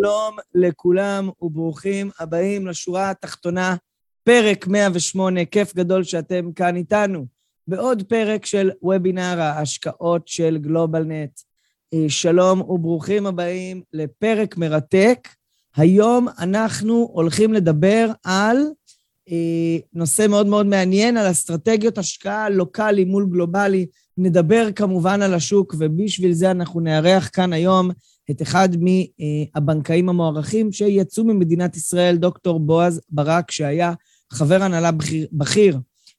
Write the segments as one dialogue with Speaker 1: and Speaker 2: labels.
Speaker 1: שלום לכולם וברוכים הבאים לשורה התחתונה, פרק 108, כיף גדול שאתם כאן איתנו, בעוד פרק של וובינר ההשקעות של גלובלנט. אה, שלום וברוכים הבאים לפרק מרתק. היום אנחנו הולכים לדבר על אה, נושא מאוד מאוד מעניין, על אסטרטגיות השקעה לוקאלי מול גלובלי. נדבר כמובן על השוק, ובשביל זה אנחנו נארח כאן היום את אחד מהבנקאים המוערכים שיצאו ממדינת ישראל, דוקטור בועז ברק, שהיה חבר הנהלה בכיר, בכיר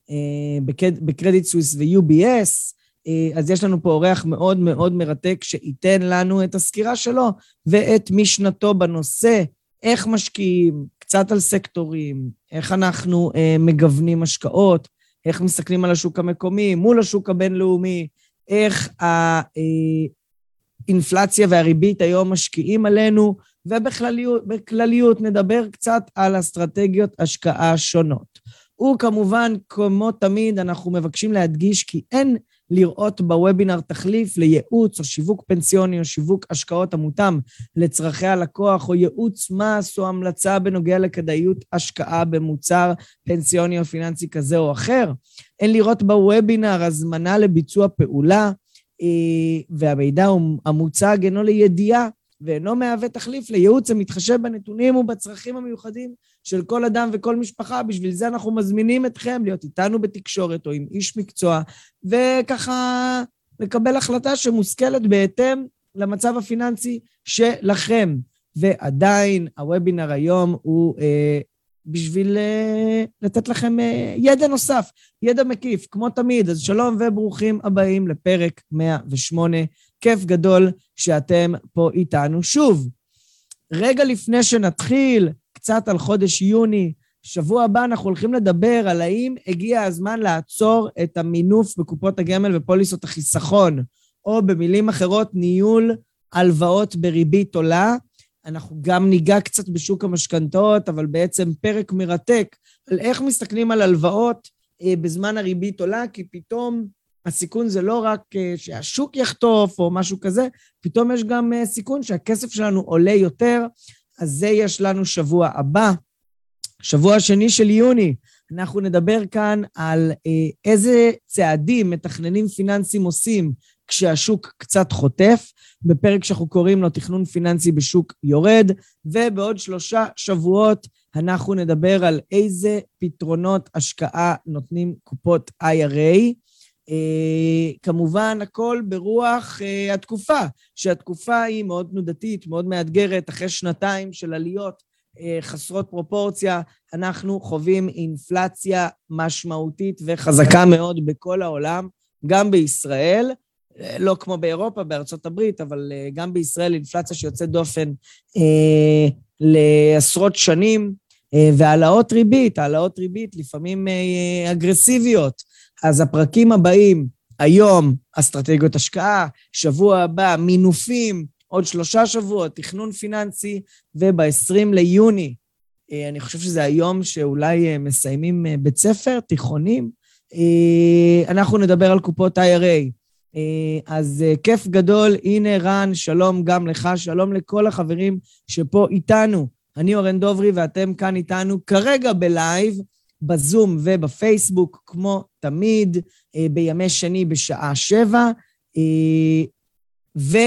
Speaker 1: אה, בקרדיט סוויס ו-UBS. אה, אז יש לנו פה אורח מאוד מאוד מרתק שייתן לנו את הסקירה שלו ואת משנתו בנושא, איך משקיעים, קצת על סקטורים, איך אנחנו אה, מגוונים השקעות, איך מסתכלים על השוק המקומי מול השוק הבינלאומי, איך האינפלציה והריבית היום משקיעים עלינו, ובכלליות נדבר קצת על אסטרטגיות השקעה שונות. וכמובן, כמו תמיד, אנחנו מבקשים להדגיש כי אין לראות בוובינר תחליף לייעוץ או שיווק פנסיוני או שיווק השקעות המותאם לצרכי הלקוח, או ייעוץ מס או המלצה בנוגע לכדאיות השקעה במוצר פנסיוני או פיננסי כזה או אחר. אין לראות בוובינר הזמנה לביצוע פעולה, אה, והמידע המוצג אינו לידיעה ואינו מהווה תחליף לייעוץ המתחשב בנתונים ובצרכים המיוחדים של כל אדם וכל משפחה. בשביל זה אנחנו מזמינים אתכם להיות איתנו בתקשורת או עם איש מקצוע, וככה לקבל החלטה שמושכלת בהתאם למצב הפיננסי שלכם. ועדיין, הוובינר היום הוא אה, בשביל אה, לתת לכם אה, ידע נוסף, ידע מקיף, כמו תמיד. אז שלום וברוכים הבאים לפרק 108. כיף גדול שאתם פה איתנו שוב. רגע לפני שנתחיל, קצת על חודש יוני, שבוע הבא אנחנו הולכים לדבר על האם הגיע הזמן לעצור את המינוף בקופות הגמל ופוליסות החיסכון, או במילים אחרות, ניהול הלוואות בריבית עולה. אנחנו גם ניגע קצת בשוק המשכנתאות, אבל בעצם פרק מרתק על איך מסתכלים על הלוואות אה, בזמן הריבית עולה, כי פתאום הסיכון זה לא רק אה, שהשוק יחטוף או משהו כזה, פתאום יש גם אה, סיכון שהכסף שלנו עולה יותר, אז זה יש לנו שבוע הבא. שבוע שני של יוני, אנחנו נדבר כאן על אה, איזה צעדים מתכננים פיננסיים עושים כשהשוק קצת חוטף, בפרק שאנחנו קוראים לו תכנון פיננסי בשוק יורד, ובעוד שלושה שבועות אנחנו נדבר על איזה פתרונות השקעה נותנים קופות IRA. Uh, כמובן, הכל ברוח uh, התקופה, שהתקופה היא מאוד תנודתית, מאוד מאתגרת, אחרי שנתיים של עליות uh, חסרות פרופורציה, אנחנו חווים אינפלציה משמעותית וחזקה מאוד בכל העולם, גם בישראל, לא כמו באירופה, בארצות הברית, אבל גם בישראל אינפלציה שיוצאת דופן uh, לעשרות שנים, והעלאות ריבית, העלאות ריבית לפעמים אגרסיביות. אז הפרקים הבאים, היום אסטרטגיות השקעה, שבוע הבא מינופים, עוד שלושה שבועות, תכנון פיננסי, וב-20 ליוני, אה, אני חושב שזה היום שאולי אה, מסיימים אה, בית ספר, תיכונים, אנחנו נדבר על קופות IRA. אז כיף גדול, הנה רן, שלום גם לך, שלום לכל החברים שפה איתנו. אני אורן דוברי ואתם כאן איתנו כרגע בלייב. בזום ובפייסבוק, כמו תמיד, אה, בימי שני בשעה שבע, אה, וחלק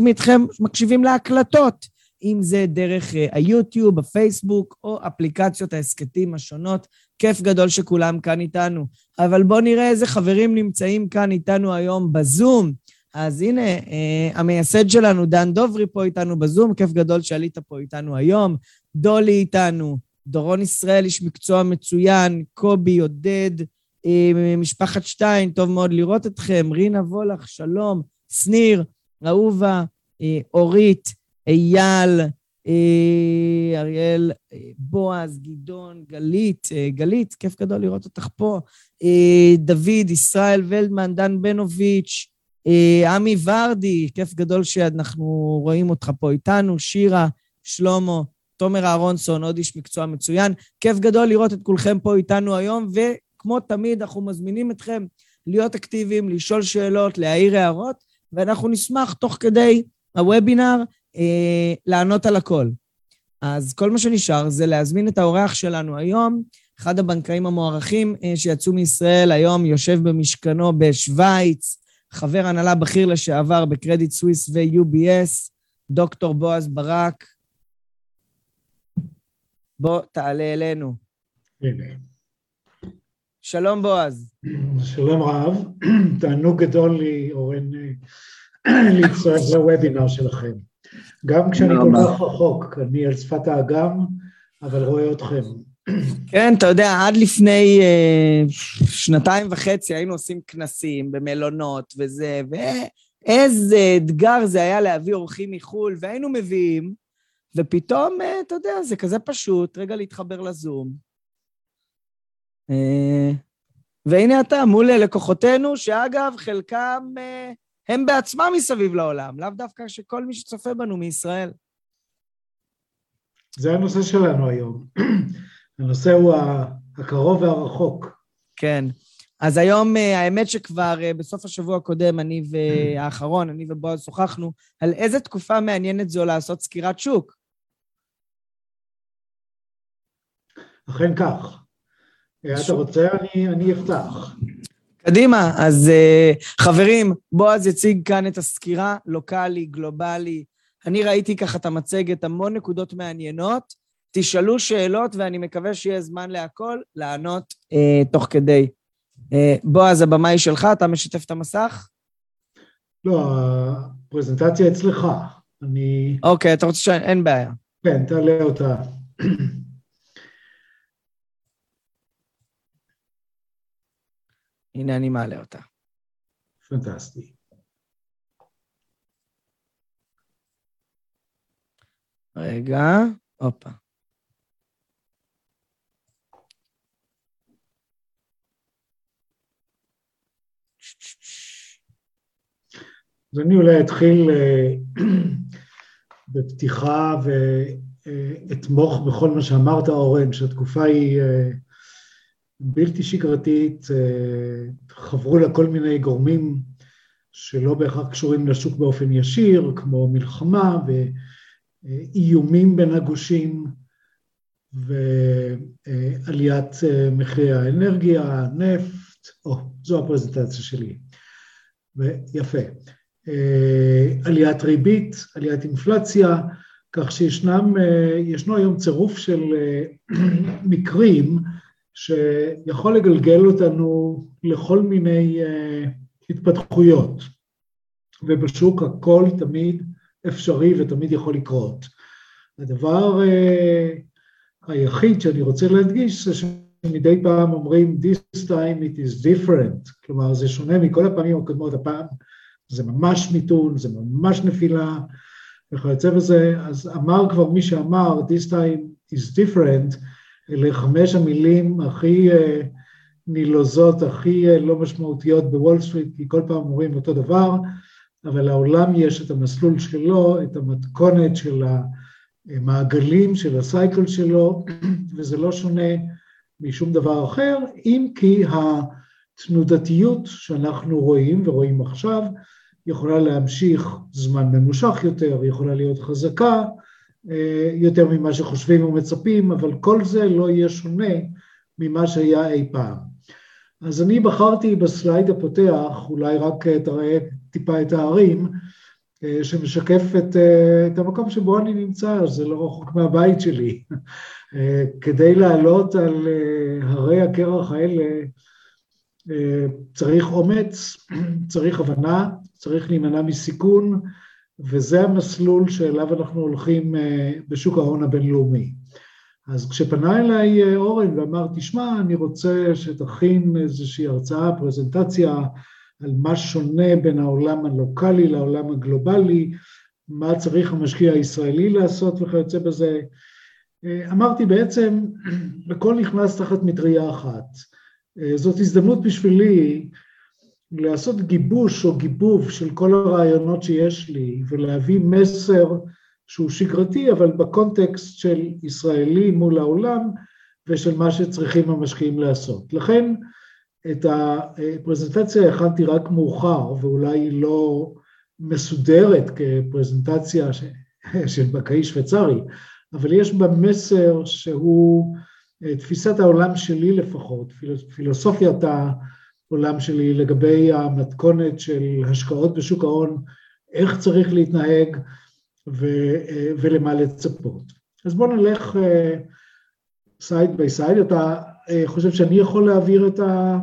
Speaker 1: אה, מכם מקשיבים להקלטות, אם זה דרך היוטיוב, הפייסבוק, או אפליקציות ההסכתים השונות. כיף גדול שכולם כאן איתנו. אבל בואו נראה איזה חברים נמצאים כאן איתנו היום בזום. אז הנה, המייסד שלנו, דן דוברי, פה איתנו בזום, כיף גדול שעלית פה איתנו היום. דולי איתנו, דורון ישראל, איש מקצוע מצוין, קובי, עודד, אה, משפחת שטיין, טוב מאוד לראות אתכם, רינה וולך, שלום, שניר, אהובה, אורית, אייל, אריאל, בועז, גדעון, גלית, גלית, כיף גדול לראות אותך פה, דוד, ישראל ולדמן, דן בנוביץ', עמי ורדי, כיף גדול שאנחנו רואים אותך פה איתנו, שירה, שלמה, תומר אהרונסון, עוד איש מקצוע מצוין. כיף גדול לראות את כולכם פה איתנו היום, וכמו תמיד, אנחנו מזמינים אתכם להיות אקטיביים, לשאול שאלות, להעיר הערות, ואנחנו נשמח תוך כדי הוובינר אה, לענות על הכל. אז כל מה שנשאר זה להזמין את האורח שלנו היום, אחד הבנקאים המוערכים אה, שיצאו מישראל, היום יושב במשכנו בשוויץ, חבר הנהלה בכיר לשעבר בקרדיט סוויס ו-UBS, דוקטור בועז ברק. בוא, תעלה אלינו.
Speaker 2: הנה.
Speaker 1: שלום, בועז.
Speaker 2: שלום רב, תענוג גדול לי, אורן, להצטרף לוובינר שלכם. גם כשאני כל כך רחוק, אני על שפת האגם, אבל רואה אתכם.
Speaker 1: כן, אתה יודע, עד לפני uh, שנתיים וחצי היינו עושים כנסים במלונות וזה, ואיזה אתגר זה היה להביא אורחים מחו"ל, והיינו מביאים, ופתאום, uh, אתה יודע, זה כזה פשוט, רגע להתחבר לזום. Uh, והנה אתה, מול לקוחותינו, שאגב, חלקם, uh, הם בעצמם מסביב לעולם, לאו דווקא שכל מי שצופה בנו מישראל.
Speaker 2: זה הנושא שלנו היום. הנושא הוא הקרוב והרחוק.
Speaker 1: כן. אז היום, האמת שכבר בסוף השבוע הקודם, אני והאחרון, אני ובועז שוחחנו, על איזה תקופה מעניינת זו לעשות סקירת שוק.
Speaker 2: אכן כך. אתה רוצה? אני, אני אפתח.
Speaker 1: קדימה, אז uh, חברים, בועז יציג כאן את הסקירה, לוקאלי, גלובלי. אני ראיתי ככה את המצגת, המון נקודות מעניינות. תשאלו שאלות, ואני מקווה שיהיה זמן להכל, לענות uh, תוך כדי. Uh, בועז, הבמה היא שלך, אתה משתף את המסך?
Speaker 2: לא, הפרזנטציה אצלך. אני...
Speaker 1: אוקיי, okay, אתה רוצה ש... אין בעיה.
Speaker 2: כן, תעלה אותה.
Speaker 1: הנה אני מעלה אותה.
Speaker 2: פנטסטי.
Speaker 1: רגע, הופה.
Speaker 2: אז אני אולי אתחיל בפתיחה ואתמוך בכל מה שאמרת, אורן, שהתקופה היא בלתי שגרתית, חברו לה כל מיני גורמים שלא בהכרח קשורים לשוק באופן ישיר, כמו מלחמה ואיומים בין הגושים ועליית מחירי האנרגיה, הנפט, או, זו הפרזנטציה שלי. ויפה. עליית ריבית, עליית אינפלציה, כך שישנם, ישנו היום צירוף של מקרים שיכול לגלגל אותנו לכל מיני uh, התפתחויות, ובשוק הכל תמיד אפשרי ותמיד יכול לקרות. הדבר uh, היחיד שאני רוצה להדגיש זה שמדי פעם אומרים This time it is different, כלומר זה שונה מכל הפעמים הקודמות, הפעם זה ממש מיתון, זה ממש נפילה וכיוצא בזה, אז אמר כבר מי שאמר This time is different, אלה חמש המילים הכי נלוזות, הכי לא משמעותיות בוול סטריט, כי כל פעם אומרים אותו דבר, אבל לעולם יש את המסלול שלו, את המתכונת של המעגלים, של ה cycle שלו, וזה לא שונה משום דבר אחר, אם כי התנודתיות שאנחנו רואים ורואים עכשיו, יכולה להמשיך זמן ממושך יותר, יכולה להיות חזקה, יותר ממה שחושבים ומצפים, אבל כל זה לא יהיה שונה ממה שהיה אי פעם. אז אני בחרתי בסלייד הפותח, אולי רק תראה טיפה את הערים, שמשקף את, את המקום שבו אני נמצא, זה לא רחוק מהבית שלי. כדי לעלות על הרי הקרח האלה צריך אומץ, צריך הבנה, צריך להימנע מסיכון, וזה המסלול שאליו אנחנו הולכים בשוק ההון הבינלאומי. אז כשפנה אליי אורן ואמר, תשמע, אני רוצה שתכין איזושהי הרצאה, פרזנטציה, על מה שונה בין העולם הלוקאלי לעולם הגלובלי, מה צריך המשקיע הישראלי לעשות וכיוצא בזה. אמרתי בעצם, הכל נכנס תחת מטריה אחת. זאת הזדמנות בשבילי לעשות גיבוש או גיבוב של כל הרעיונות שיש לי ולהביא מסר שהוא שגרתי, אבל בקונטקסט של ישראלי מול העולם ושל מה שצריכים המשקיעים לעשות. לכן את הפרזנטציה הכנתי רק מאוחר, ואולי היא לא מסודרת כפרזנטציה של בנקאי שוויצרי, אבל יש בה מסר שהוא תפיסת העולם שלי לפחות, פילוסופיית העולם שלי לגבי המתכונת של השקעות בשוק ההון, איך צריך להתנהג ולמה לצפות. אז בואו נלך slide by slide, אתה uh, חושב שאני יכול להעביר את ה...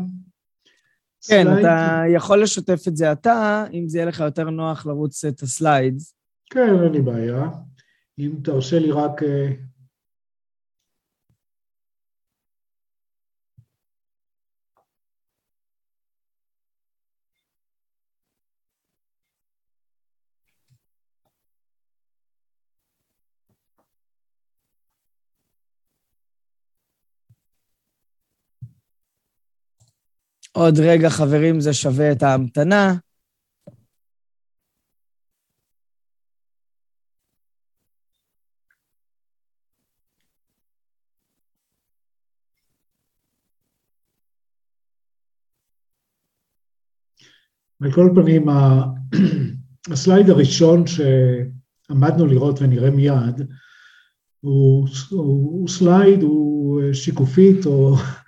Speaker 1: כן, אתה יכול לשתף את זה אתה, אם זה יהיה לך יותר נוח לרוץ את הסליידס.
Speaker 2: כן, אין לי בעיה. אם תרשה לי רק...
Speaker 1: עוד רגע, חברים, זה שווה את ההמתנה.
Speaker 2: מכל פנים, ה slide הראשון שעמדנו לראות ונראה מיד, הוא, הוא, הוא slide, הוא שיקופית או אה,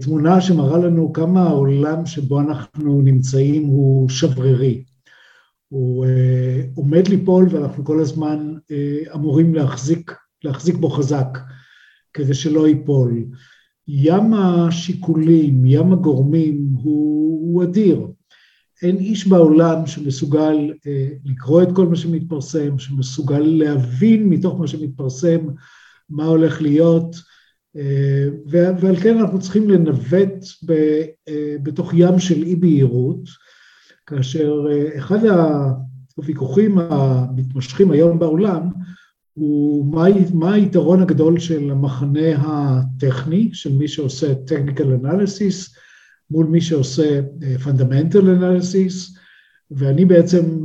Speaker 2: תמונה שמראה לנו כמה העולם שבו אנחנו נמצאים הוא שברירי. הוא uh, עומד ליפול ואנחנו כל הזמן uh, אמורים להחזיק, להחזיק בו חזק כדי שלא ייפול. ים השיקולים, ים הגורמים הוא, הוא אדיר. אין איש בעולם שמסוגל uh, לקרוא את כל מה שמתפרסם, שמסוגל להבין מתוך מה שמתפרסם מה הולך להיות, אה, ועל כן אנחנו צריכים לנווט אה, בתוך ים של אי בהירות, כאשר אה, אחד הוויכוחים המתמשכים היום בעולם הוא מה, מה היתרון הגדול של המחנה הטכני, של מי שעושה technical analysis, מול מי שעושה fundamental analysis, ואני בעצם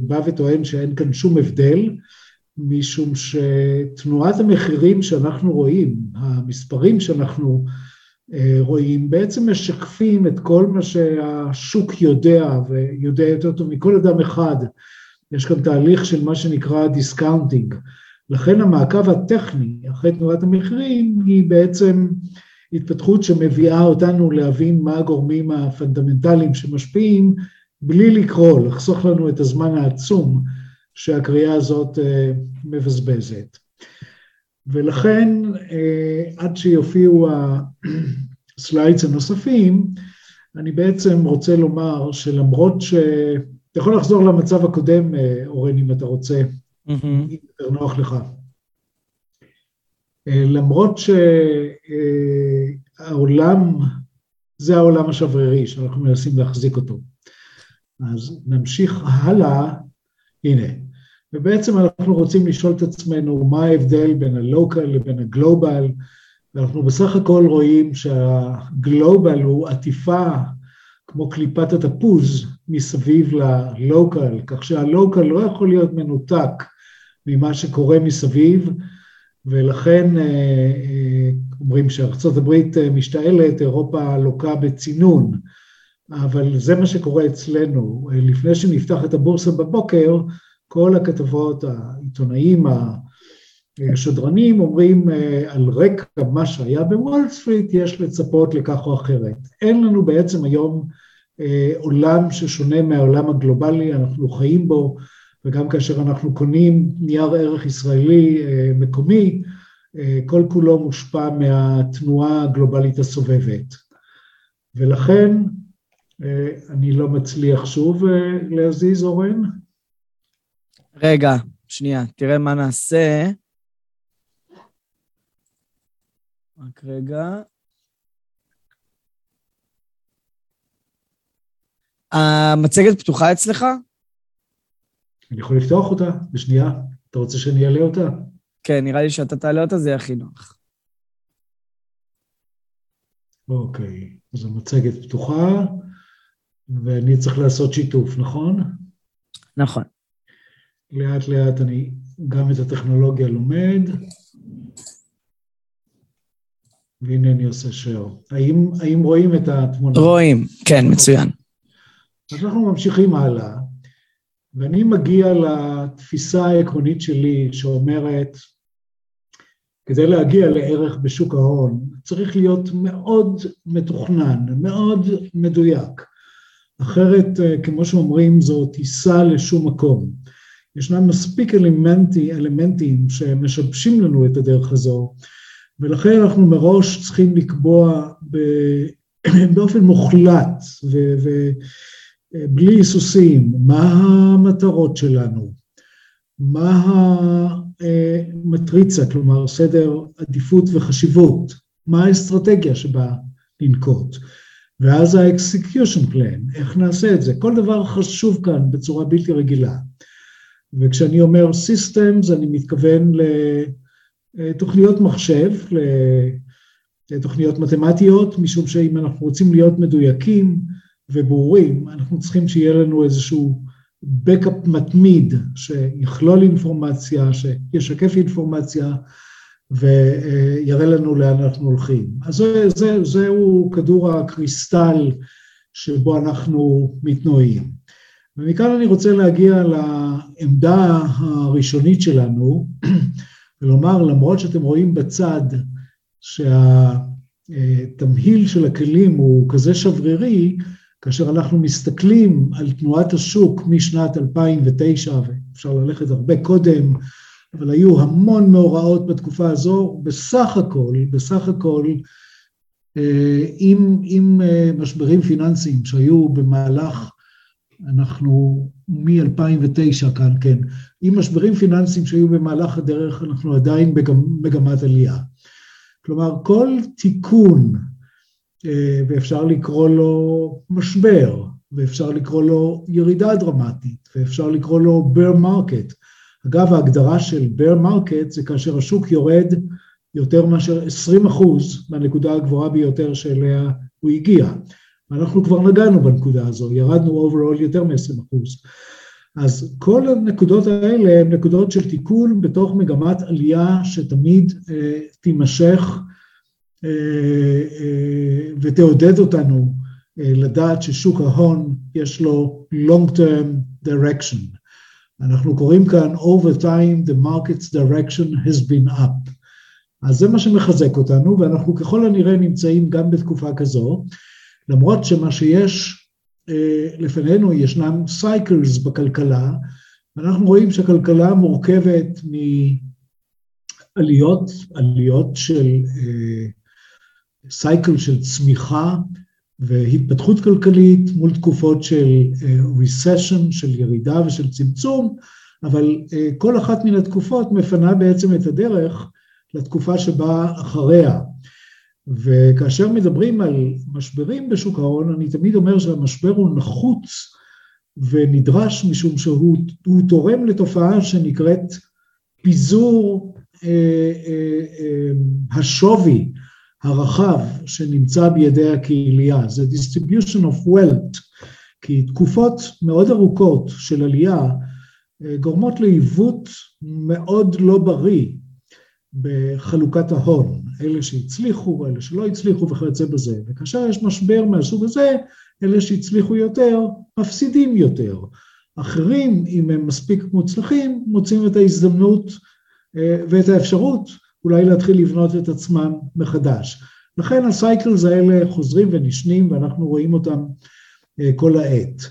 Speaker 2: בא וטוען שאין כאן שום הבדל, משום שתנועת המחירים שאנחנו רואים, המספרים שאנחנו אה, רואים, בעצם משקפים את כל מה שהשוק יודע, ויודע יותר טוב מכל אדם אחד. יש כאן תהליך של מה שנקרא discounting. לכן המעקב הטכני אחרי תנועת המחירים היא בעצם התפתחות שמביאה אותנו להבין מה הגורמים הפונדמנטליים שמשפיעים, בלי לקרוא, לחסוך לנו את הזמן העצום שהקריאה הזאת אה, מבזבזת. ולכן אה, עד שיופיעו הסליידס הנוספים, אני בעצם רוצה לומר שלמרות ש... אתה יכול לחזור למצב הקודם, אה, אורן, אם אתה רוצה, mm-hmm. אם יותר נוח לך. למרות שהעולם, זה העולם השברירי שאנחנו מנסים להחזיק אותו. אז נמשיך הלאה, הנה, ובעצם אנחנו רוצים לשאול את עצמנו מה ההבדל בין הלוקל לבין הגלובל, ואנחנו בסך הכל רואים שהגלובל הוא עטיפה כמו קליפת התפוז מסביב ללוקל, כך שהלוקל לא יכול להיות מנותק ממה שקורה מסביב, ולכן אה, אה, אומרים שארצות הברית אה, משתעלת, אירופה לוקה בצינון, אבל זה מה שקורה אצלנו. לפני שנפתח את הבורסה בבוקר, כל הכתבות, העיתונאים, השדרנים אומרים אה, על רקע מה שהיה בוול סטריט יש לצפות לכך או אחרת. אין לנו בעצם היום אה, עולם ששונה מהעולם הגלובלי, אנחנו חיים בו, וגם כאשר אנחנו קונים נייר ערך ישראלי אה, מקומי, כל כולו מושפע מהתנועה הגלובלית הסובבת. ולכן אני לא מצליח שוב להזיז, אורן.
Speaker 1: רגע, שנייה, תראה מה נעשה. רק רגע. המצגת פתוחה אצלך?
Speaker 2: אני יכול לפתוח אותה בשנייה? אתה רוצה שאני אעלה אותה?
Speaker 1: כן, נראה לי שאתה תעלה אותה, זה יהיה הכי נוח.
Speaker 2: אוקיי, אז המצגת פתוחה, ואני צריך לעשות שיתוף, נכון?
Speaker 1: נכון.
Speaker 2: לאט לאט אני גם את הטכנולוגיה לומד, והנה אני עושה share. האם, האם רואים את התמונה?
Speaker 1: רואים, כן, מצוין.
Speaker 2: אז אנחנו ממשיכים הלאה, ואני מגיע לתפיסה העקרונית שלי שאומרת, כדי להגיע לערך בשוק ההון, צריך להיות מאוד מתוכנן, מאוד מדויק. אחרת, אה, כמו שאומרים, זו טיסה לשום מקום. ישנם מספיק אלמנטי, אלמנטים שמשבשים לנו את הדרך הזו, ולכן אנחנו מראש צריכים לקבוע באופן מוחלט ובלי היסוסים מה המטרות שלנו, מה המטריצה, כלומר סדר עדיפות וחשיבות, מה האסטרטגיה שבה לנקוט, ואז ה-execution plan, איך נעשה את זה. כל דבר חשוב כאן בצורה בלתי רגילה. וכשאני אומר systems, אני מתכוון לתוכניות מחשב, לתוכניות מתמטיות, משום שאם אנחנו רוצים להיות מדויקים וברורים, אנחנו צריכים שיהיה לנו איזשהו backup מתמיד, שיכלול אינפורמציה, שישקף אינפורמציה, ויראה לנו לאן אנחנו הולכים. אז זה, זה, זהו כדור הקריסטל שבו אנחנו מתנועים. ומכאן אני רוצה להגיע לעמדה הראשונית שלנו, ולומר, למרות שאתם רואים בצד שהתמהיל של הכלים הוא כזה שברירי, כאשר אנחנו מסתכלים על תנועת השוק משנת 2009, ואפשר ללכת הרבה קודם, אבל היו המון מאורעות בתקופה הזו, בסך הכל, בסך הכל, אה, עם, עם אה, משברים פיננסיים שהיו במהלך אנחנו מ-2009 כאן, כן, עם משברים פיננסיים שהיו במהלך הדרך, אנחנו עדיין במגמת עלייה. כלומר, כל תיקון, אה, ואפשר לקרוא לו משבר, ואפשר לקרוא לו ירידה דרמטית, ואפשר לקרוא לו bear market. אגב, ההגדרה של bear market זה כאשר השוק יורד יותר מאשר 20 אחוז מהנקודה הגבוהה ביותר שאליה הוא הגיע. ואנחנו כבר נגענו בנקודה הזו, ירדנו overall יותר מ-20 אחוז. אז כל הנקודות האלה הן נקודות של תיקון בתוך מגמת עלייה שתמיד אה, תימשך אה, אה, ותעודד אותנו אה, לדעת ששוק ההון יש לו long term direction. אנחנו קוראים כאן over time the market's direction has been up. אז זה מה שמחזק אותנו ואנחנו ככל הנראה נמצאים גם בתקופה כזו. למרות שמה שיש אה, לפנינו, ישנם cycles בכלכלה, ואנחנו רואים שהכלכלה מורכבת מעליות, עליות של cycle אה, של צמיחה והתפתחות כלכלית מול תקופות של אה, של ירידה ושל צמצום, אבל כל אחת מן התקופות מפנה בעצם את הדרך לתקופה שבאה אחריה. וכאשר מדברים על משברים בשוק ההון, אני תמיד אומר שהמשבר הוא נחוץ ונדרש משום שהוא תורם לתופעה שנקראת פיזור אה, אה, אה, השווי הרחב שנמצא בידי הקהילייה, זה distribution of wealth, כי תקופות מאוד ארוכות של עלייה אה, גורמות לעיוות מאוד לא בריא בחלוקת ההון. אלה שהצליחו, אלה שלא הצליחו וכיוצא בזה. וכאשר יש משבר מהסוג הזה, אלה שהצליחו יותר, מפסידים יותר. אחרים, אם הם מספיק מוצלחים, מוצאים את ההזדמנות אה, ואת האפשרות אולי להתחיל לבנות את עצמם מחדש. לכן הסייקלס האלה חוזרים ונשנים ואנחנו רואים אותם אה, כל העת.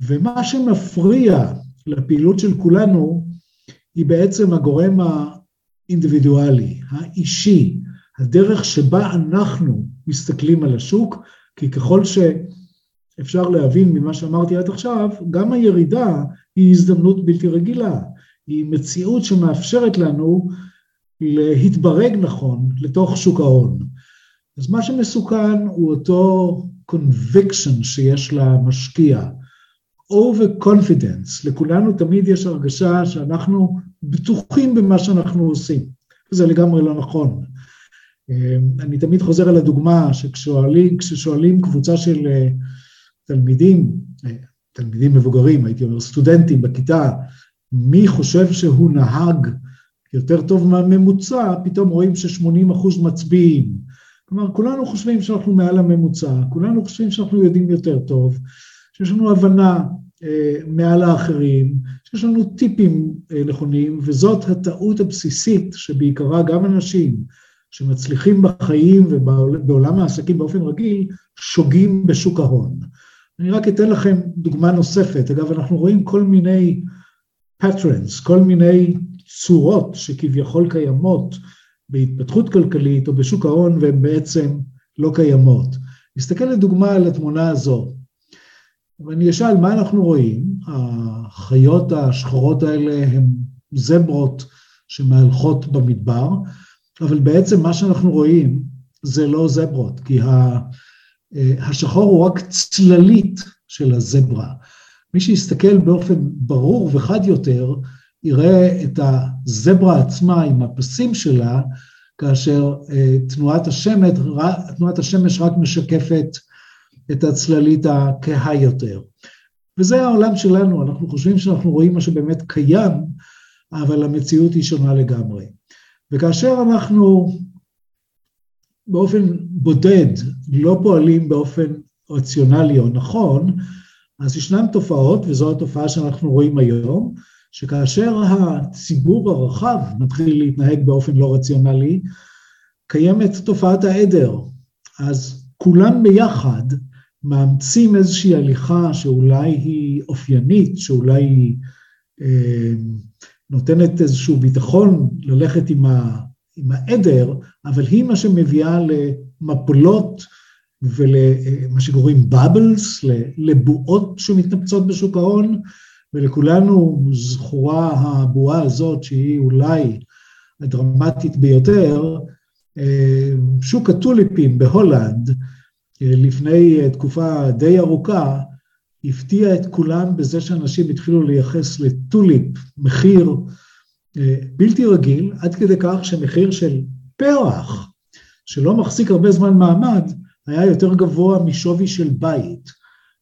Speaker 2: ומה שמפריע לפעילות של כולנו היא בעצם הגורם האינדיבידואלי, האישי, הדרך שבה אנחנו מסתכלים על השוק, כי ככל שאפשר להבין ממה שאמרתי עד עכשיו, גם הירידה היא הזדמנות בלתי רגילה, היא מציאות שמאפשרת לנו להתברג נכון לתוך שוק ההון. אז מה שמסוכן הוא אותו conviction שיש למשקיע, over confidence, לכולנו תמיד יש הרגשה שאנחנו בטוחים במה שאנחנו עושים, וזה לגמרי לא נכון. אני תמיד חוזר על הדוגמה שכששואלים כששואלים קבוצה של תלמידים, תלמידים מבוגרים, הייתי אומר סטודנטים בכיתה, מי חושב שהוא נהג יותר טוב מהממוצע, פתאום רואים ש-80 אחוז מצביעים. כלומר, כולנו חושבים שאנחנו מעל הממוצע, כולנו חושבים שאנחנו יודעים יותר טוב, שיש לנו הבנה אה, מעל האחרים, שיש לנו טיפים אה, נכונים, וזאת הטעות הבסיסית שבעיקרה גם אנשים שמצליחים בחיים ובעולם העסקים באופן רגיל, שוגים בשוק ההון. אני רק אתן לכם דוגמה נוספת. אגב, אנחנו רואים כל מיני patterns, כל מיני צורות שכביכול קיימות בהתפתחות כלכלית או בשוק ההון והן בעצם לא קיימות. נסתכל לדוגמה על התמונה הזו, ואני אשאל מה אנחנו רואים, החיות השחורות האלה הן זברות שמהלכות במדבר, אבל בעצם מה שאנחנו רואים זה לא זברות, כי השחור הוא רק צללית של הזברה. מי שיסתכל באופן ברור וחד יותר, יראה את הזברה עצמה עם הפסים שלה, כאשר אה, תנועת השמש, תנועת השמש רק משקפת את הצללית הכהה יותר. וזה העולם שלנו, אנחנו חושבים שאנחנו רואים מה שבאמת קיים, אבל המציאות היא שונה לגמרי. וכאשר אנחנו באופן בודד לא פועלים באופן רציונלי או נכון, אז ישנן תופעות, וזו התופעה שאנחנו רואים היום, שכאשר הציבור הרחב מתחיל להתנהג באופן לא רציונלי, קיימת תופעת העדר. אז כולם ביחד מאמצים איזושהי הליכה שאולי היא אופיינית, שאולי היא אה, נותנת איזשהו ביטחון ללכת עם, ה, עם העדר, אבל היא מה שמביאה למפלות ולמה שקוראים בבלס, לבועות שמתנפצות בשוק ההון, ולכולנו זכורה הבועה הזאת שהיא אולי הדרמטית ביותר, אה, שוק הטוליפים בהולנד אה, לפני תקופה די ארוכה הפתיע את כולם בזה שאנשים התחילו לייחס לטוליפ מחיר אה, בלתי רגיל, עד כדי כך שמחיר של פרח, שלא מחזיק הרבה זמן מעמד, היה יותר גבוה משווי של בית.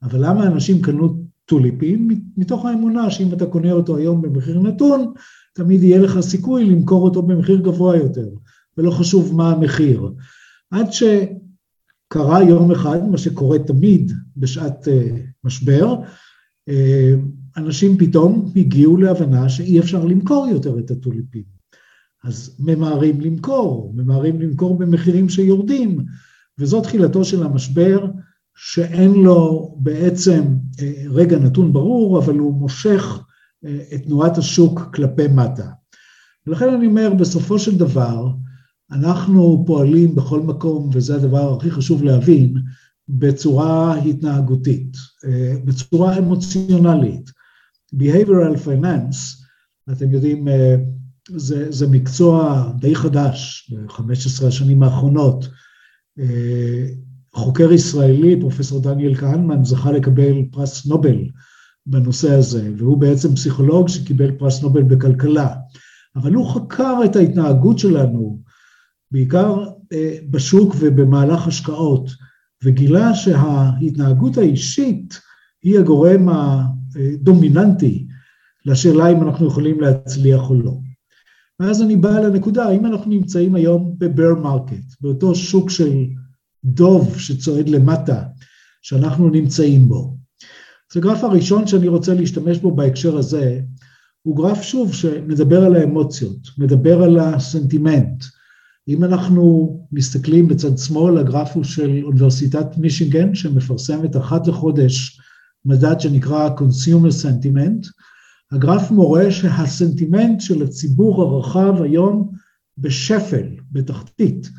Speaker 2: אבל למה אנשים קנו טוליפים? מתוך האמונה שאם אתה קונה אותו היום במחיר נתון, תמיד יהיה לך סיכוי למכור אותו במחיר גבוה יותר, ולא חשוב מה המחיר. עד שקרה יום אחד, מה שקורה תמיד בשעת uh, משבר, uh, אנשים פתאום הגיעו להבנה שאי אפשר למכור יותר את הטוליפים. אז ממהרים למכור, ממהרים למכור במחירים שיורדים, וזו תחילתו של המשבר, שאין לו בעצם אה, רגע נתון ברור, אבל הוא מושך אה, את תנועת השוק כלפי מטה. ולכן אני אומר, בסופו של דבר, אנחנו פועלים בכל מקום, וזה הדבר הכי חשוב להבין, בצורה התנהגותית, אה, בצורה אמוציונלית. Behavioral Finance, אתם יודעים, זה, זה מקצוע די חדש ב-15 השנים האחרונות, חוקר ישראלי, פרופסור דניאל כהנמן, זכה לקבל פרס נובל בנושא הזה, והוא בעצם פסיכולוג שקיבל פרס נובל בכלכלה. אבל הוא חקר את ההתנהגות שלנו, בעיקר אה, בשוק ובמהלך השקעות, וגילה שההתנהגות האישית היא הגורם הדומיננטי לשאלה אם אנחנו יכולים להצליח או לא. ואז אני בא לנקודה, האם אנחנו נמצאים היום ב bear market, באותו שוק של דוב שצועד למטה, שאנחנו נמצאים בו. אז הגרף הראשון שאני רוצה להשתמש בו בהקשר הזה, הוא גרף שוב שמדבר על האמוציות, מדבר על הסנטימנט. אם אנחנו מסתכלים בצד שמאל, הגרף הוא של אוניברסיטת מישיגן, שמפרסמת אחת לחודש מדד שנקרא Consumer Sentiment. הגרף מורה שהסנטימנט של הציבור הרחב היום בשפל, בתחתית.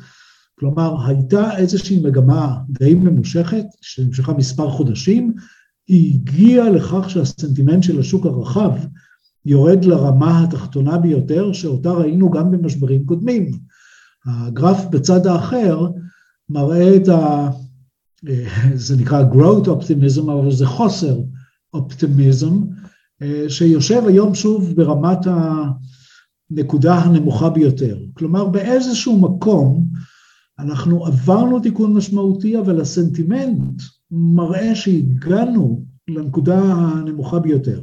Speaker 2: כלומר, הייתה איזושהי מגמה די ממושכת, שנמשכה מספר חודשים, היא הגיעה לכך שהסנטימנט של השוק הרחב יורד לרמה התחתונה ביותר, שאותה ראינו גם במשברים קודמים. הגרף בצד האחר מראה את ה... זה נקרא growth optimism, אבל זה חוסר אופטימיזם, שיושב היום שוב ברמת הנקודה הנמוכה ביותר. כלומר, באיזשהו מקום אנחנו עברנו תיקון משמעותי, אבל הסנטימנט מראה שהגענו לנקודה הנמוכה ביותר.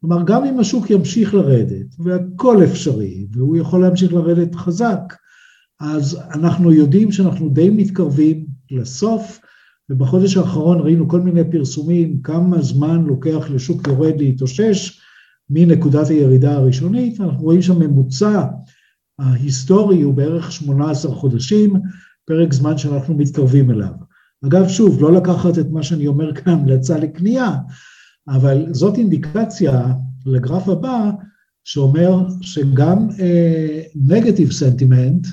Speaker 2: כלומר, גם אם השוק ימשיך לרדת, והכל אפשרי, והוא יכול להמשיך לרדת חזק, אז אנחנו יודעים שאנחנו די מתקרבים לסוף, ובחודש האחרון ראינו כל מיני פרסומים, כמה זמן לוקח לשוק יורד להתאושש מנקודת הירידה הראשונית, אנחנו רואים שהממוצע ההיסטורי הוא בערך 18 חודשים, פרק זמן שאנחנו מתקרבים אליו. אגב, שוב, לא לקחת את מה שאני אומר כאן המלצה לקנייה, אבל זאת אינדיקציה לגרף הבא, שאומר שגם negative uh, sentiment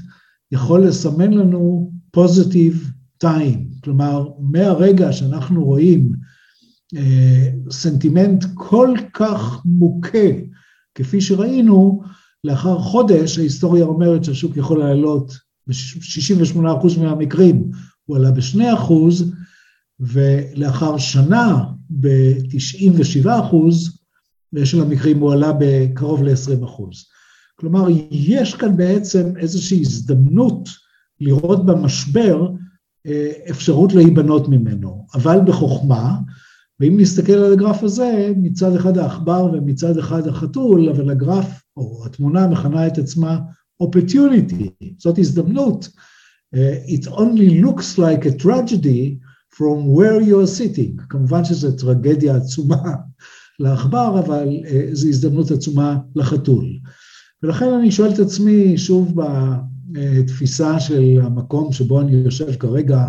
Speaker 2: יכול לסמן לנו positive time, כלומר, מהרגע שאנחנו רואים uh, סנטימנט כל כך מוכה, כפי שראינו, לאחר חודש ההיסטוריה אומרת שהשוק יכול לעלות ב-68% מהמקרים הוא עלה ב-2%, ולאחר שנה ב-97% של המקרים הוא עלה בקרוב ל-20%. כלומר, יש כאן בעצם איזושהי הזדמנות לראות במשבר אה, אפשרות להיבנות ממנו, אבל בחוכמה, ואם נסתכל על הגרף הזה, מצד אחד העכבר ומצד אחד החתול, אבל הגרף או התמונה מכנה את עצמה opportunity, זאת הזדמנות. Uh, it only looks like a tragedy from where you are sitting. כמובן שזו טרגדיה עצומה לעכבר, אבל uh, זו הזדמנות עצומה לחתול. ולכן אני שואל את עצמי, שוב בתפיסה של המקום שבו אני יושב כרגע,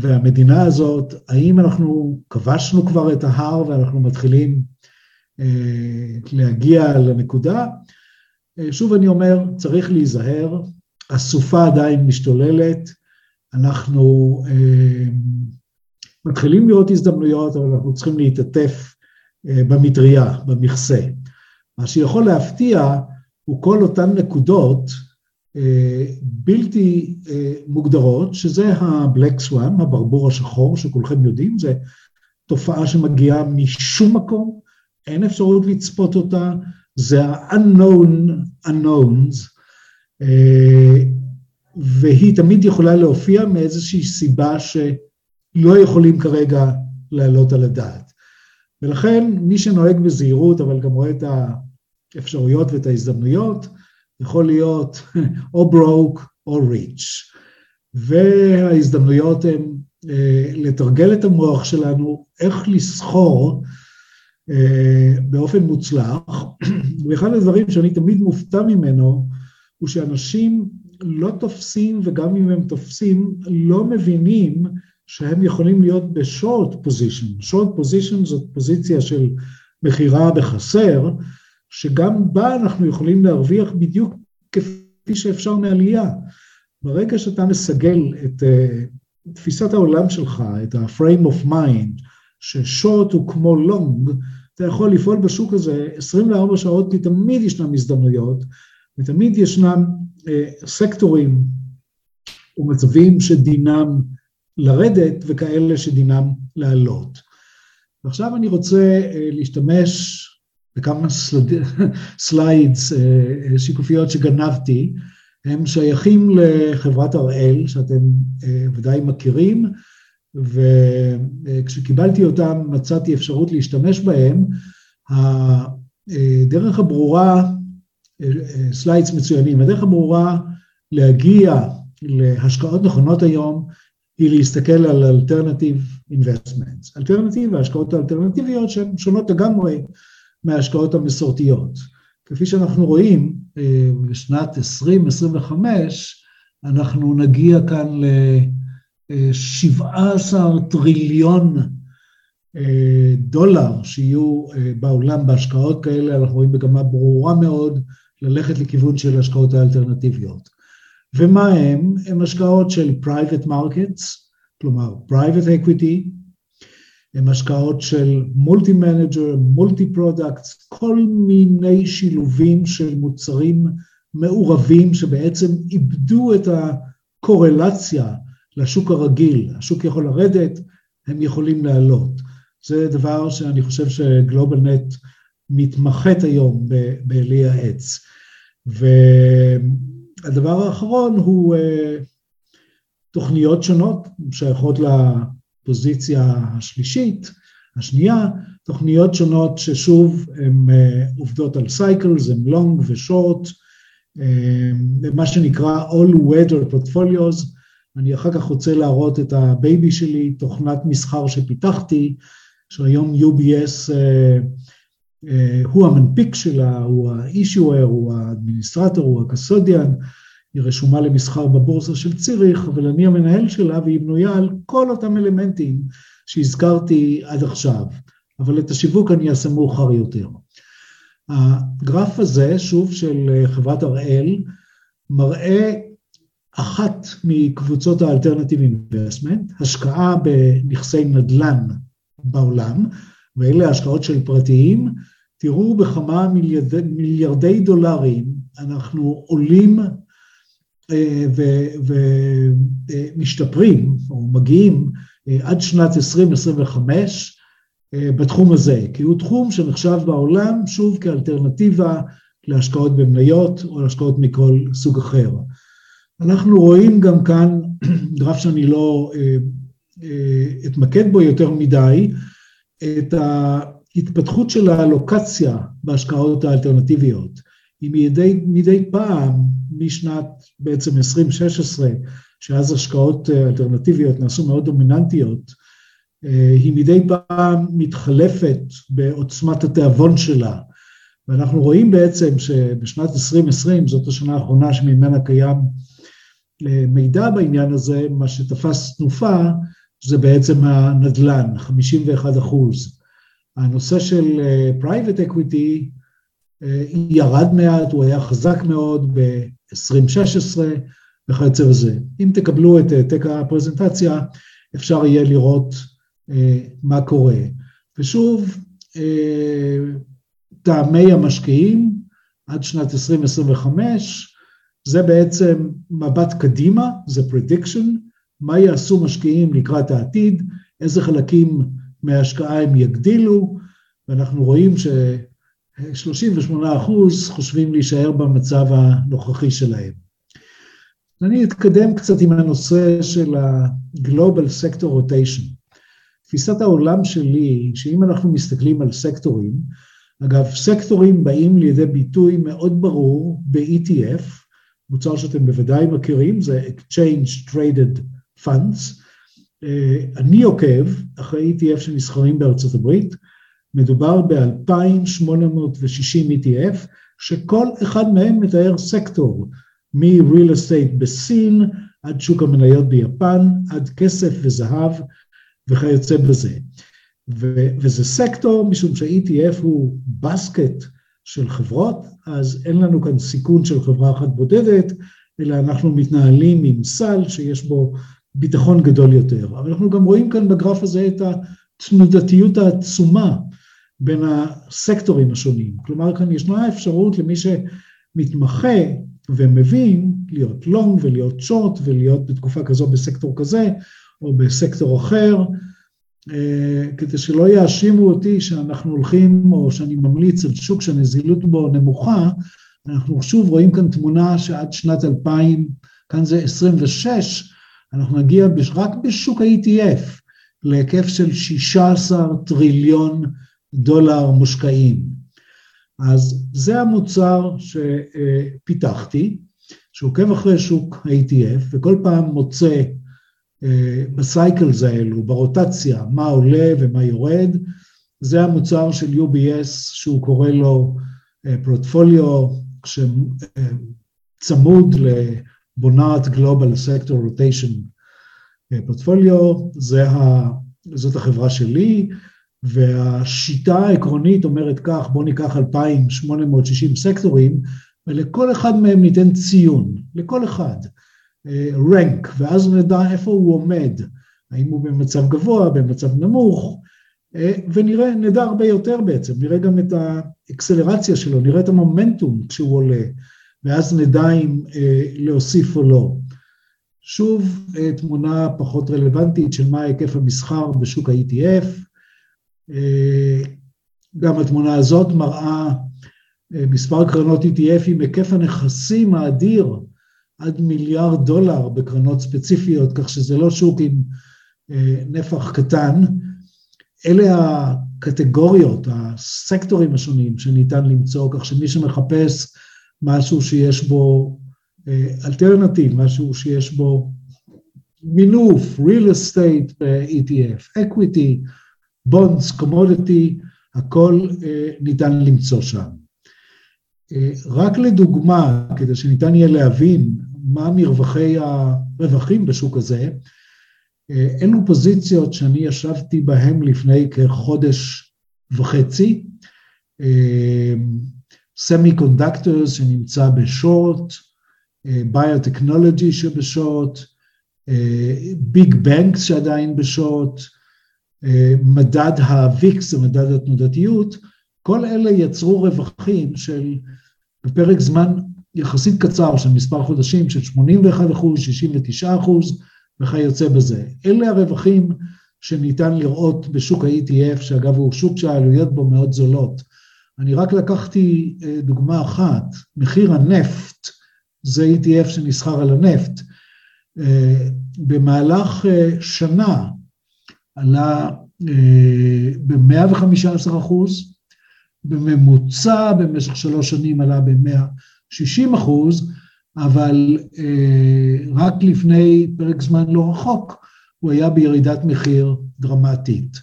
Speaker 2: והמדינה הזאת, האם אנחנו כבשנו כבר את ההר ואנחנו מתחילים uh, להגיע לנקודה, אה, שוב אני אומר, צריך להיזהר, הסופה עדיין משתוללת, אנחנו אה, מתחילים לראות הזדמנויות, אבל אנחנו צריכים להתעטף אה, במטריה, במכסה. מה שיכול להפתיע הוא כל אותן נקודות אה, בלתי אה, מוגדרות, שזה ה-Black Swan, הברבור השחור, שכולכם יודעים, זו תופעה שמגיעה משום מקום, אין אפשרות לצפות אותה, זה ה-unknown unknowns, אה, והיא תמיד יכולה להופיע מאיזושהי סיבה שלא יכולים כרגע להעלות על הדעת. ולכן מי שנוהג בזהירות, אבל גם רואה את האפשרויות ואת ההזדמנויות, יכול להיות או broke או rich. וההזדמנויות הן אה, לתרגל את המוח שלנו, איך לסחור באופן מוצלח, ואחד הדברים שאני תמיד מופתע ממנו, הוא שאנשים לא תופסים, וגם אם הם תופסים, לא מבינים שהם יכולים להיות בשורט פוזיישן. שורט פוזיישן זאת פוזיציה של מכירה בחסר, שגם בה אנחנו יכולים להרוויח בדיוק כפי שאפשר מעלייה. ברגע שאתה מסגל את uh, תפיסת העולם שלך, את ה-frame of mind, ששורט הוא כמו לונג, אתה יכול לפעול בשוק הזה 24 שעות, כי תמיד ישנם הזדמנויות, ותמיד ישנם אה, סקטורים ומצבים שדינם לרדת וכאלה שדינם לעלות. ועכשיו אני רוצה אה, להשתמש בכמה sli... slides, אה, שיקופיות שגנבתי, הם שייכים לחברת הראל, שאתם אה, ודאי מכירים, וכשקיבלתי אותם מצאתי אפשרות להשתמש בהם. הדרך הברורה, slides מצוינים, הדרך הברורה להגיע להשקעות נכונות היום היא להסתכל על Alternative Investments. alternative וההשקעות האלטרנטיביות שהן שונות לגמרי מההשקעות המסורתיות. כפי שאנחנו רואים, בשנת 2025 אנחנו נגיע כאן ל... 17 טריליון אה, דולר שיהיו אה, בעולם בהשקעות כאלה, אנחנו רואים מגמה ברורה מאוד ללכת לכיוון של השקעות האלטרנטיביות. ומה הם? הם השקעות של private markets, כלומר private equity, הם השקעות של multi manager, multi products, כל מיני שילובים של מוצרים מעורבים שבעצם איבדו את הקורלציה לשוק הרגיל, השוק יכול לרדת, הם יכולים לעלות. זה דבר שאני חושב שגלובלנט מתמחה היום בלייעץ. והדבר האחרון הוא אה, תוכניות שונות שייכות לפוזיציה השלישית, השנייה, תוכניות שונות ששוב הן אה, עובדות על cycles, הן long ו short, מה שנקרא All Weather Portfolios, אני אחר כך רוצה להראות את ה baby שלי, תוכנת מסחר שפיתחתי, שהיום UBS uh, uh, הוא המנפיק שלה, הוא ה-issuer, הוא האדמיניסטרטור, הוא ה custodian, היא רשומה למסחר בבורסה של ציריך, אבל אני המנהל שלה והיא בנויה על כל אותם אלמנטים שהזכרתי עד עכשיו, אבל את השיווק אני אעשה מאוחר יותר. הגרף הזה, שוב של חברת הראל, מראה אחת מקבוצות האלטרנטיב אינבסטמנט, השקעה בנכסי נדל"ן בעולם, ואלה השקעות של פרטיים, תראו בכמה מיליארדי, מיליארדי דולרים אנחנו עולים אה, ומשתפרים, או מגיעים אה, עד שנת 2025 אה, בתחום הזה, כי הוא תחום שנחשב בעולם, שוב, כאלטרנטיבה להשקעות במניות או להשקעות מכל סוג אחר. אנחנו רואים גם כאן גרף שאני לא אה, אה, אתמקד בו יותר מדי, את ההתפתחות של האלוקציה בהשקעות האלטרנטיביות. היא מדי, מדי פעם, משנת בעצם 2016, שאז השקעות אלטרנטיביות נעשו מאוד דומיננטיות, אה, היא מדי פעם מתחלפת בעוצמת התיאבון שלה. ואנחנו רואים בעצם שבשנת 2020, זאת השנה האחרונה שממנה קיים מידע בעניין הזה, מה שתפס תנופה זה בעצם הנדל"ן, 51 אחוז. הנושא של private uh, equity uh, ירד מעט, הוא היה חזק מאוד ב-2016 וכיוצא בזה. אם תקבלו את העתק הפרזנטציה, אפשר יהיה לראות מה קורה. ושוב, טעמי המשקיעים עד שנת 2025, זה בעצם מבט קדימה, זה prediction, מה יעשו משקיעים לקראת העתיד, איזה חלקים מההשקעה הם יגדילו, ואנחנו רואים ש-38% חושבים להישאר במצב הנוכחי שלהם. אני אתקדם קצת עם הנושא של ה-Global Sector Rotation. תפיסת העולם שלי, שאם אנחנו מסתכלים על סקטורים, אגב, סקטורים באים לידי ביטוי מאוד ברור ב-ETF, מוצר שאתם בוודאי מכירים, זה Exchange Traded Funds. אה, אני עוקב אחרי ETF שנסחרים בארצות הברית, מדובר ב-2,860 ETF, שכל אחד מהם מתאר סקטור, מ-real estate בסין, עד שוק המניות ביפן, עד כסף וזהב וכיוצא בזה. ו- וזה סקטור, משום שה-ETF הוא בסקט של חברות, אז אין לנו כאן סיכון של חברה אחת בודדת, אלא אנחנו מתנהלים עם סל שיש בו ביטחון גדול יותר. אבל אנחנו גם רואים כאן בגרף הזה את התנודתיות העצומה בין הסקטורים השונים. כלומר, כאן ישנה אפשרות למי שמתמחה ומבין להיות לונג ולהיות שורט ולהיות בתקופה כזו בסקטור כזה או בסקטור אחר, כדי שלא יאשימו אותי שאנחנו הולכים, או שאני ממליץ על שוק שהנזילות בו נמוכה, אנחנו שוב רואים כאן תמונה שעד שנת 2000, כאן זה 26, אנחנו נגיע רק בשוק ה-ETF להיקף של 16 טריליון דולר מושקעים. אז זה המוצר שפיתחתי, שעוקב אחרי שוק ה-ETF, וכל פעם מוצא בסייקלס האלו, ברוטציה, מה עולה ומה יורד, זה המוצר של UBS שהוא קורא לו פרוטפוליו שצמוד לבונארט גלובל סקטור רוטיישן פרוטפוליו, זאת החברה שלי, והשיטה העקרונית אומרת כך, בואו ניקח 2,860 סקטורים, ולכל אחד מהם ניתן ציון, לכל אחד. רנק, ואז נדע איפה הוא עומד, האם הוא במצב גבוה, במצב נמוך, אה, ונראה, נדע הרבה יותר בעצם, נראה גם את האקסלרציה שלו, נראה את המומנטום כשהוא עולה, ואז נדע אם אה, להוסיף או לא. שוב, אה, תמונה פחות רלוונטית של מה היקף המסחר בשוק ה-ETF, גם התמונה הזאת מראה מספר קרנות ETF עם היקף הנכסים האדיר עד מיליארד דולר בקרנות ספציפיות, כך שזה לא שוק עם נפח קטן. אלה הקטגוריות, הסקטורים השונים שניתן למצוא, כך שמי שמחפש משהו שיש בו אלטרנטיב, משהו שיש בו מינוף, real estate ב-ETF, equity, bonds, commodity, הכל ניתן למצוא שם. רק לדוגמה, כדי שניתן יהיה להבין מה מרווחי הרווחים בשוק הזה, אלו פוזיציות שאני ישבתי בהן לפני כחודש וחצי, semiconductors שנמצא ב short, biotechnology שב short, big banks שעדיין ב short, מדד הוויקס, מדד התנודתיות, כל אלה יצרו רווחים של בפרק זמן יחסית קצר של מספר חודשים של 81 אחוז, 69 אחוז וכיוצא בזה. אלה הרווחים שניתן לראות בשוק ה-ETF, שאגב הוא שוק שהעלויות בו מאוד זולות. אני רק לקחתי דוגמה אחת, מחיר הנפט, זה ETF שנסחר על הנפט, במהלך שנה עלה ב-115 אחוז, בממוצע במשך שלוש שנים עלה ב-160 אחוז, אבל רק לפני פרק זמן לא רחוק הוא היה בירידת מחיר דרמטית.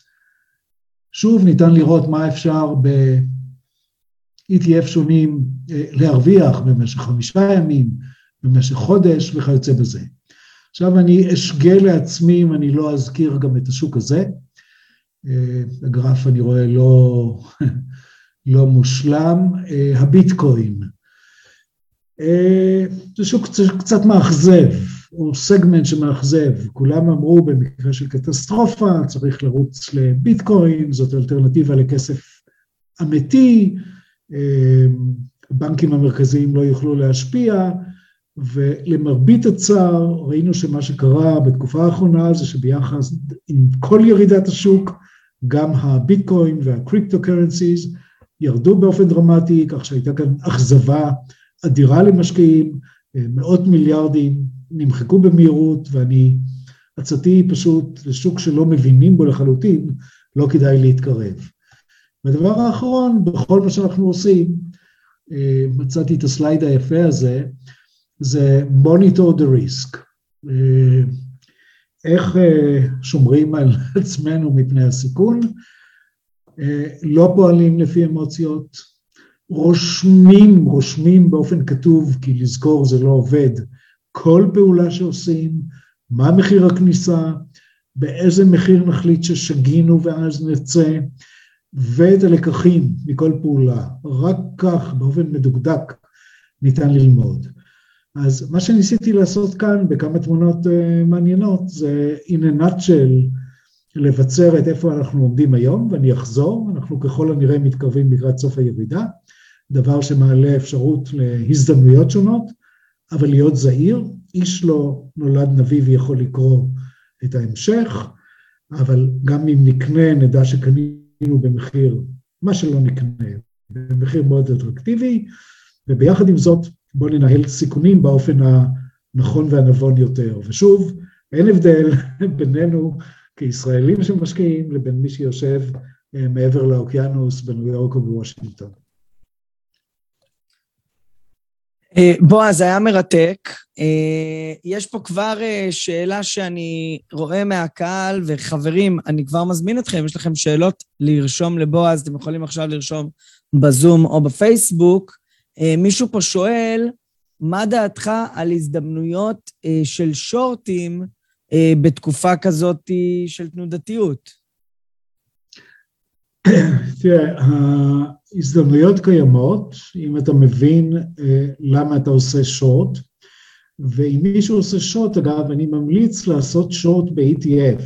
Speaker 2: שוב ניתן לראות מה אפשר ב-ETF שונים להרוויח במשך חמישה ימים, במשך חודש וכיוצא בזה. עכשיו אני אשגה לעצמי אם אני לא אזכיר גם את השוק הזה. הגרף אני רואה לא, לא מושלם. הביטקוין. זה שוק קצת מאכזב, הוא סגמנט שמאכזב. כולם אמרו במקרה של קטסטרופה צריך לרוץ לביטקוין, זאת אלטרנטיבה לכסף אמיתי, הבנקים המרכזיים לא יוכלו להשפיע, ולמרבית הצער ראינו שמה שקרה בתקופה האחרונה זה שביחס עם כל ירידת השוק, גם הביטקוין והקריפטו קרנסיז ירדו באופן דרמטי, כך שהייתה כאן אכזבה אדירה למשקיעים, מאות מיליארדים נמחקו במהירות, ואני, עצתי פשוט לשוק שלא מבינים בו לחלוטין, לא כדאי להתקרב. והדבר האחרון, בכל מה שאנחנו עושים, מצאתי את הסלייד היפה הזה, זה monitor the risk. איך שומרים על עצמנו מפני הסיכון, לא פועלים לפי אמוציות, רושמים, רושמים באופן כתוב, כי לזכור זה לא עובד, כל פעולה שעושים, מה מחיר הכניסה, באיזה מחיר נחליט ששגינו ואז נצא, ואת הלקחים מכל פעולה. רק כך, באופן מדוקדק, ניתן ללמוד. אז מה שניסיתי לעשות כאן בכמה תמונות מעניינות זה in a nutshell לבצר את איפה אנחנו עומדים היום, ואני אחזור, אנחנו ככל הנראה מתקרבים לקראת סוף הירידה, דבר שמעלה אפשרות להזדמנויות שונות, אבל להיות זהיר, איש לא נולד נביא ויכול לקרוא את ההמשך, אבל גם אם נקנה נדע שקנינו במחיר, מה שלא נקנה, במחיר מאוד אטרקטיבי, וביחד עם זאת בואו ננהל סיכונים באופן הנכון והנבון יותר. ושוב, אין הבדל בינינו כישראלים שמשקיעים לבין מי שיושב מעבר לאוקיינוס בניו יורק או בוושינגטון.
Speaker 1: בועז, היה מרתק. יש פה כבר שאלה שאני רואה מהקהל, וחברים, אני כבר מזמין אתכם, יש לכם שאלות לרשום לבועז, אתם יכולים עכשיו לרשום בזום או בפייסבוק. מישהו פה שואל, מה דעתך על הזדמנויות של שורטים בתקופה כזאת של תנודתיות?
Speaker 2: תראה, ההזדמנויות קיימות, אם אתה מבין למה אתה עושה שורט, ואם מישהו עושה שורט, אגב, אני ממליץ לעשות שורט ב-ETF,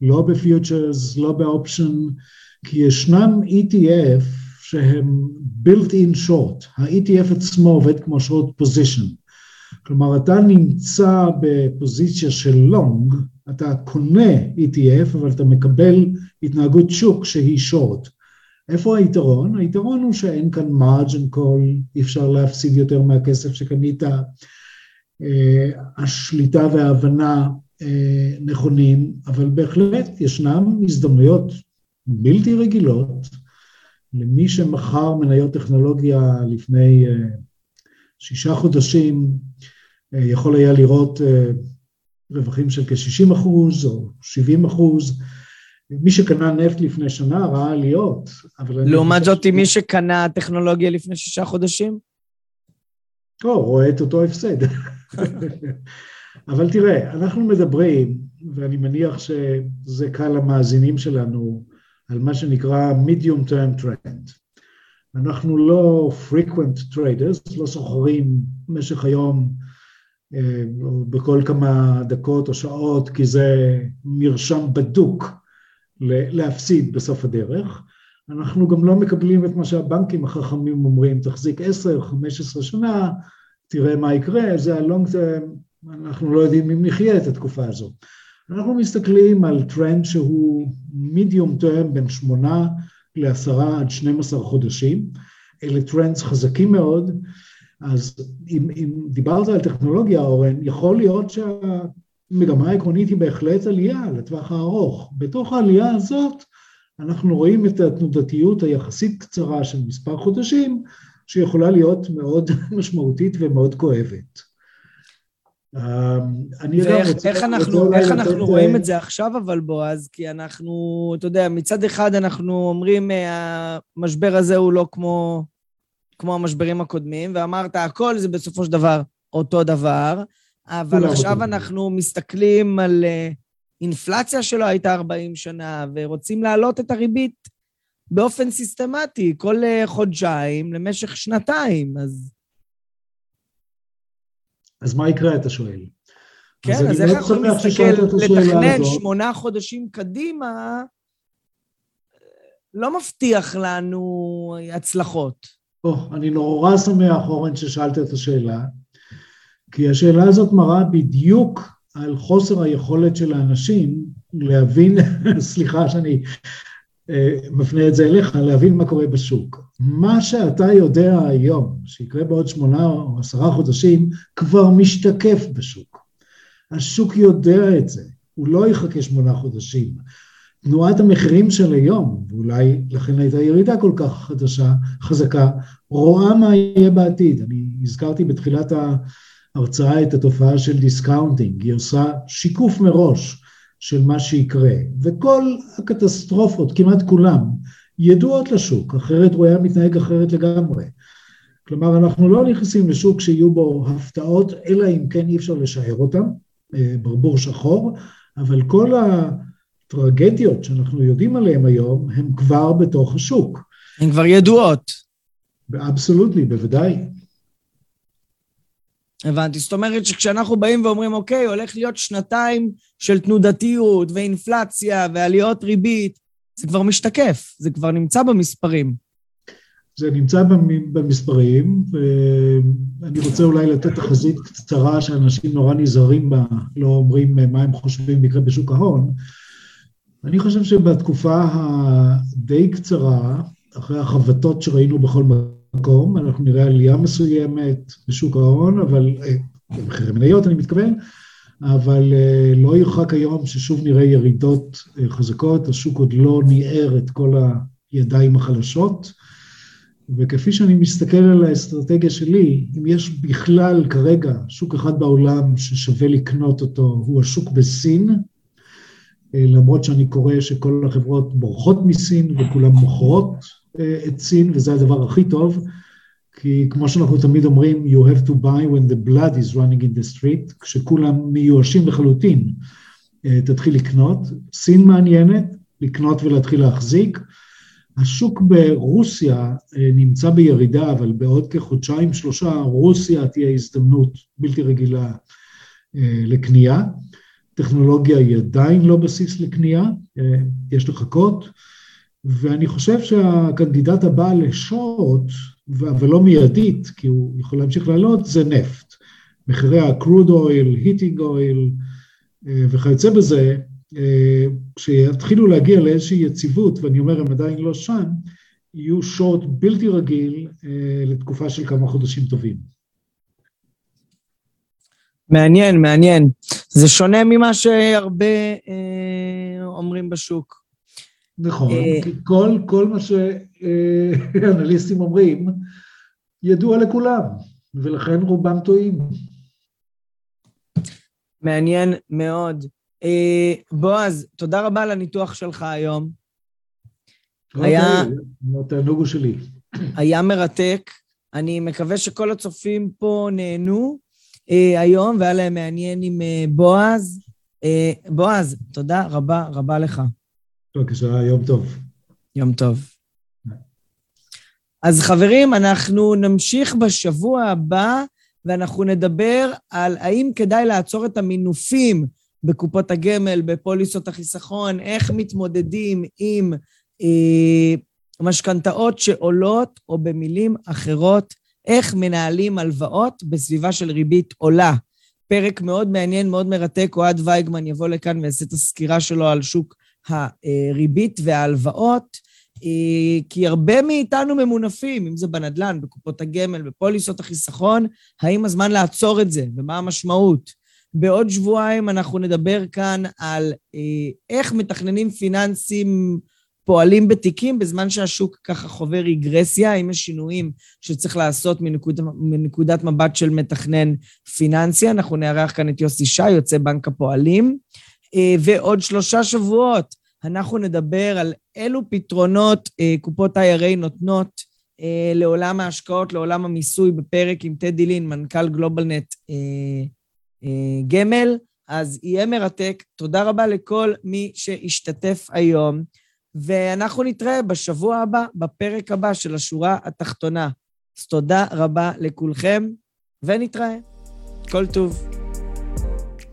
Speaker 2: לא בפיוטרס, לא באופשן, כי ישנם ETF שהם built in short, ה-ETF עצמו עובד כמו short position, כלומר אתה נמצא בפוזיציה של long, אתה קונה ETF, אבל אתה מקבל התנהגות שוק שהיא שורט. איפה היתרון? היתרון הוא שאין כאן margin call, אי אפשר להפסיד יותר מהכסף שקנית. אה, השליטה וההבנה אה, נכונים, אבל בהחלט ישנם הזדמנויות בלתי רגילות למי שמכר מניות טכנולוגיה לפני אה, שישה חודשים, יכול היה לראות רווחים של כ-60 אחוז או 70 אחוז. מי שקנה נפט לפני שנה ראה עליות,
Speaker 1: אבל... לעומת זאת, מי שקנה טכנולוגיה לפני שישה חודשים?
Speaker 2: או, רואה את אותו הפסד. אבל תראה, אנחנו מדברים, ואני מניח שזה קל למאזינים שלנו, על מה שנקרא medium term trend. אנחנו לא frequent traders, לא סוחרים במשך היום אה, בכל כמה דקות או שעות, כי זה מרשם בדוק להפסיד בסוף הדרך. אנחנו גם לא מקבלים את מה שהבנקים החכמים אומרים, תחזיק 10-15 שנה, תראה מה יקרה, זה ה long term, אנחנו לא יודעים אם נחיה את התקופה הזו. אנחנו מסתכלים על טרנד שהוא medium term בין שמונה לעשרה עד 12 חודשים, אלה trends חזקים מאוד, אז אם, אם דיברת על טכנולוגיה, אורן, יכול להיות שהמגמה העקרונית היא בהחלט עלייה לטווח הארוך. בתוך העלייה הזאת אנחנו רואים את התנודתיות היחסית קצרה של מספר חודשים, שיכולה להיות מאוד משמעותית ומאוד כואבת.
Speaker 1: אמ, אני ואיך רוצה... איך אנחנו, איך אנחנו לתת... רואים את זה עכשיו אבל בועז? כי אנחנו, אתה יודע, מצד אחד אנחנו אומרים אה, המשבר הזה הוא לא כמו, כמו המשברים הקודמים, ואמרת הכל זה בסופו של דבר אותו דבר, אבל עכשיו. אנחנו מסתכלים על אה, אינפלציה שלא הייתה 40 שנה, ורוצים להעלות את הריבית באופן סיסטמטי, כל אה, חודשיים למשך שנתיים, אז...
Speaker 2: אז מה יקרה, אתה שואל?
Speaker 1: כן, אז, אז איך אנחנו נסתכל, לתכנן שמונה חודשים קדימה, לא מבטיח לנו הצלחות.
Speaker 2: או, אני נורא שמח, אורן, ששאלת את השאלה, כי השאלה הזאת מראה בדיוק על חוסר היכולת של האנשים להבין, סליחה שאני אה, מפנה את זה אליך, להבין מה קורה בשוק. מה שאתה יודע היום, שיקרה בעוד שמונה או עשרה חודשים, כבר משתקף בשוק. השוק יודע את זה, הוא לא יחכה שמונה חודשים. תנועת המחירים של היום, ואולי לכן הייתה ירידה כל כך חדשה, חזקה, רואה מה יהיה בעתיד. אני הזכרתי בתחילת ההרצאה את התופעה של discounting, היא עושה שיקוף מראש של מה שיקרה, וכל הקטסטרופות, כמעט כולם, ידועות לשוק, אחרת הוא היה מתנהג אחרת לגמרי. כלומר, אנחנו לא נכנסים לשוק שיהיו בו הפתעות, אלא אם כן אי אפשר לשער אותם, אה, ברבור שחור, אבל כל הטרגדיות שאנחנו יודעים עליהן היום, הן כבר בתוך השוק.
Speaker 1: הן כבר ידועות.
Speaker 2: אבסולוטלי, בוודאי.
Speaker 1: הבנתי. זאת אומרת שכשאנחנו באים ואומרים, אוקיי, הולך להיות שנתיים של תנודתיות ואינפלציה ועליות ריבית, זה כבר משתקף, זה כבר נמצא במספרים.
Speaker 2: זה נמצא במספרים, ואני רוצה אולי לתת תחזית קצרה שאנשים נורא נזהרים בה, לא אומרים מה הם חושבים יקרה בשוק ההון. אני חושב שבתקופה הדי קצרה, אחרי החבטות שראינו בכל מקום, אנחנו נראה עלייה מסוימת בשוק ההון, אבל, אה, במחירי מניות אני מתכוון, אבל אה, לא ירחק היום ששוב נראה ירידות אה, חזקות, השוק עוד לא ניער את כל הידיים החלשות, וכפי שאני מסתכל על האסטרטגיה שלי, אם יש בכלל כרגע שוק אחד בעולם ששווה לקנות אותו, הוא השוק בסין, למרות שאני קורא שכל החברות בורחות מסין וכולן מוכרות את סין, וזה הדבר הכי טוב, כי כמו שאנחנו תמיד אומרים, you have to buy when the blood is running in the street, כשכולם מיואשים לחלוטין, אה, תתחיל לקנות. סין מעניינת, לקנות ולהתחיל להחזיק. השוק ברוסיה אה, נמצא בירידה, אבל בעוד כחודשיים שלושה רוסיה תהיה הזדמנות בלתי רגילה אה, לקנייה. טכנולוגיה היא עדיין לא בסיס לקנייה, יש לחכות. ואני חושב שהקנדידט הבא לשורט, אבל לא מיידית, כי הוא יכול להמשיך לעלות, זה נפט. מחירי ה-crude oil, heating oil, וכיוצא בזה, כשיתחילו להגיע לאיזושהי יציבות, ואני אומר, הם עדיין לא שם, יהיו שוט בלתי רגיל לתקופה של כמה חודשים טובים.
Speaker 1: מעניין, מעניין. זה שונה ממה שהרבה אה, אומרים בשוק.
Speaker 2: נכון, אה, כי כל, כל מה שאנליסטים אומרים ידוע לכולם, ולכן רובם טועים.
Speaker 1: מעניין מאוד. אה, בועז, תודה רבה על הניתוח שלך היום.
Speaker 2: היה... התענוג הוא שלי.
Speaker 1: היה מרתק. אני מקווה שכל הצופים פה נהנו אה, היום, והיה להם מעניין עם אה, בועז. אה, בועז, תודה רבה רבה לך.
Speaker 2: בבקשה, יום טוב.
Speaker 1: יום טוב. אז חברים, אנחנו נמשיך בשבוע הבא, ואנחנו נדבר על האם כדאי לעצור את המינופים בקופות הגמל, בפוליסות החיסכון, איך מתמודדים עם אה, משכנתאות שעולות, או במילים אחרות, איך מנהלים הלוואות בסביבה של ריבית עולה. פרק מאוד מעניין, מאוד מרתק, אוהד וייגמן יבוא לכאן ויעשה את הסקירה שלו על שוק הריבית וההלוואות, אה, כי הרבה מאיתנו ממונפים, אם זה בנדל"ן, בקופות הגמל, בפוליסות החיסכון, האם הזמן לעצור את זה ומה המשמעות? בעוד שבועיים אנחנו נדבר כאן על אה, איך מתכננים פיננסים פועלים בתיקים בזמן שהשוק ככה חווה רגרסיה, האם יש שינויים שצריך לעשות מנקוד, מנקודת מבט של מתכנן פיננסי. אנחנו נארח כאן את יוסי שי, יוצא בנק הפועלים. אה, ועוד שלושה שבועות אנחנו נדבר על אילו פתרונות אה, קופות IRA נותנות אה, לעולם ההשקעות, לעולם המיסוי, בפרק עם טדי לין, מנכ"ל גלובלנט גמל. אז יהיה מרתק. תודה רבה לכל מי שהשתתף היום. ואנחנו נתראה בשבוע הבא, בפרק הבא של השורה התחתונה. אז תודה רבה לכולכם, ונתראה. כל טוב.